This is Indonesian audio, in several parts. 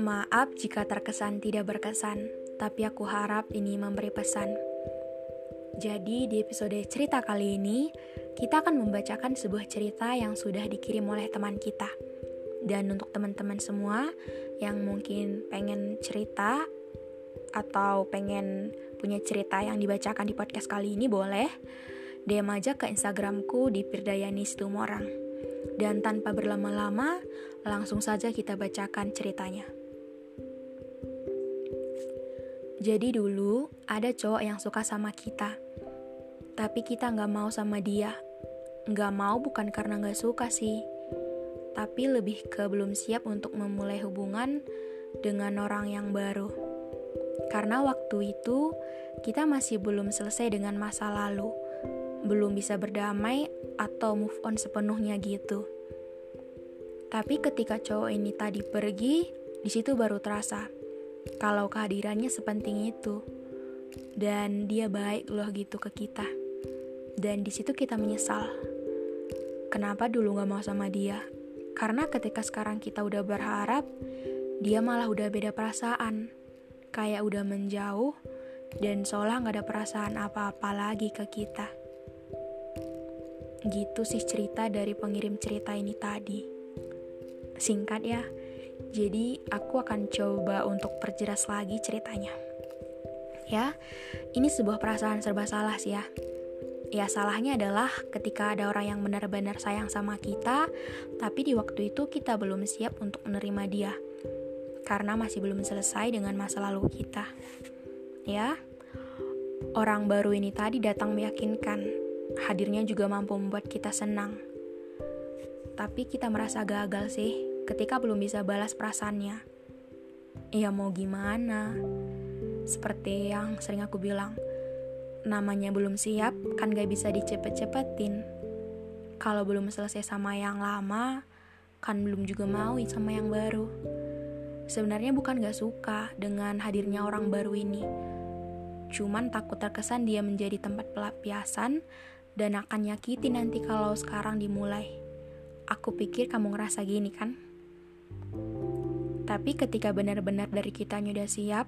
Maaf jika terkesan tidak berkesan, tapi aku harap ini memberi pesan. Jadi, di episode cerita kali ini, kita akan membacakan sebuah cerita yang sudah dikirim oleh teman kita. Dan untuk teman-teman semua yang mungkin pengen cerita atau pengen punya cerita yang dibacakan di podcast kali ini boleh DM aja ke Instagramku di Pirdayani Situmorang. Dan tanpa berlama-lama, langsung saja kita bacakan ceritanya. Jadi dulu ada cowok yang suka sama kita, tapi kita nggak mau sama dia. Nggak mau bukan karena nggak suka sih, tapi lebih ke belum siap untuk memulai hubungan dengan orang yang baru. Karena waktu itu kita masih belum selesai dengan masa lalu, belum bisa berdamai atau move on sepenuhnya gitu. Tapi ketika cowok ini tadi pergi, di situ baru terasa kalau kehadirannya sepenting itu. Dan dia baik loh gitu ke kita. Dan di situ kita menyesal. Kenapa dulu gak mau sama dia? Karena ketika sekarang kita udah berharap dia malah udah beda perasaan. Kayak udah menjauh dan seolah gak ada perasaan apa-apa lagi ke kita gitu sih cerita dari pengirim cerita ini tadi singkat ya jadi aku akan coba untuk perjelas lagi ceritanya. Ya, ini sebuah perasaan serba salah sih ya. Ya salahnya adalah ketika ada orang yang benar-benar sayang sama kita, tapi di waktu itu kita belum siap untuk menerima dia. Karena masih belum selesai dengan masa lalu kita. Ya, orang baru ini tadi datang meyakinkan, hadirnya juga mampu membuat kita senang. Tapi kita merasa gagal sih, ketika belum bisa balas perasaannya. Ya mau gimana? Seperti yang sering aku bilang, namanya belum siap kan gak bisa dicepet-cepetin. Kalau belum selesai sama yang lama, kan belum juga mau sama yang baru. Sebenarnya bukan gak suka dengan hadirnya orang baru ini. Cuman takut terkesan dia menjadi tempat pelampiasan dan akan nyakiti nanti kalau sekarang dimulai. Aku pikir kamu ngerasa gini kan? Tapi ketika benar-benar dari kita udah siap,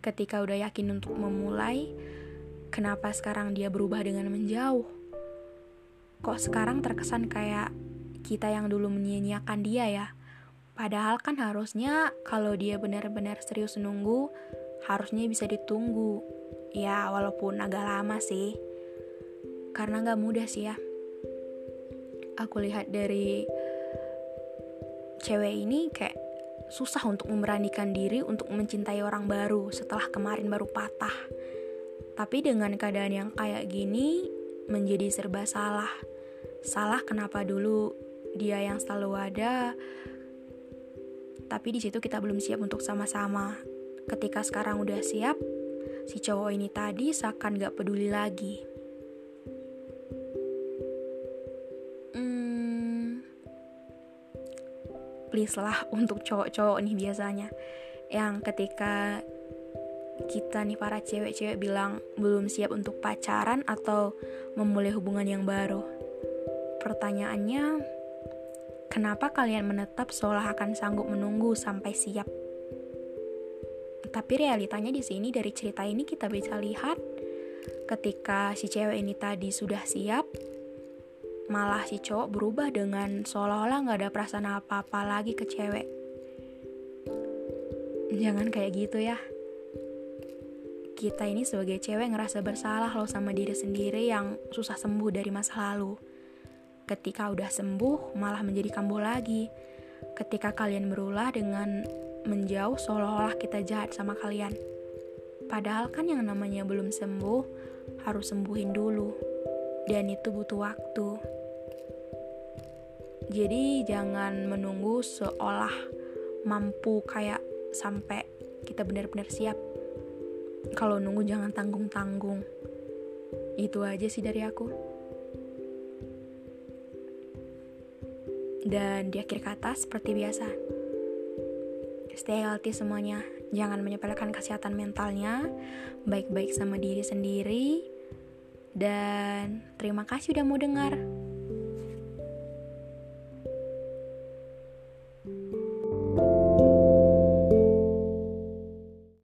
ketika udah yakin untuk memulai, kenapa sekarang dia berubah dengan menjauh? Kok sekarang terkesan kayak kita yang dulu menyia-nyiakan dia ya? Padahal kan harusnya kalau dia benar-benar serius nunggu, harusnya bisa ditunggu. Ya, walaupun agak lama sih. Karena gak mudah sih ya. Aku lihat dari cewek ini kayak susah untuk memberanikan diri untuk mencintai orang baru setelah kemarin baru patah. Tapi dengan keadaan yang kayak gini menjadi serba salah. Salah kenapa dulu dia yang selalu ada, tapi di situ kita belum siap untuk sama-sama. Ketika sekarang udah siap, si cowok ini tadi seakan gak peduli lagi. Please lah untuk cowok-cowok nih biasanya yang ketika kita nih para cewek-cewek bilang belum siap untuk pacaran atau memulai hubungan yang baru. Pertanyaannya, kenapa kalian menetap seolah akan sanggup menunggu sampai siap? Tapi realitanya di sini dari cerita ini kita bisa lihat ketika si cewek ini tadi sudah siap, malah si cowok berubah dengan seolah-olah gak ada perasaan apa-apa lagi ke cewek. Jangan kayak gitu ya. Kita ini sebagai cewek ngerasa bersalah loh sama diri sendiri yang susah sembuh dari masa lalu. Ketika udah sembuh, malah menjadi kambuh lagi. Ketika kalian berulah dengan menjauh seolah-olah kita jahat sama kalian. Padahal kan yang namanya belum sembuh, harus sembuhin dulu. Dan itu butuh waktu. Jadi jangan menunggu seolah mampu kayak sampai kita benar-benar siap. Kalau nunggu jangan tanggung-tanggung. Itu aja sih dari aku. Dan di akhir kata seperti biasa. Stay healthy semuanya. Jangan menyepelekan kesehatan mentalnya. Baik-baik sama diri sendiri Dan terima kasih udah mau dengar.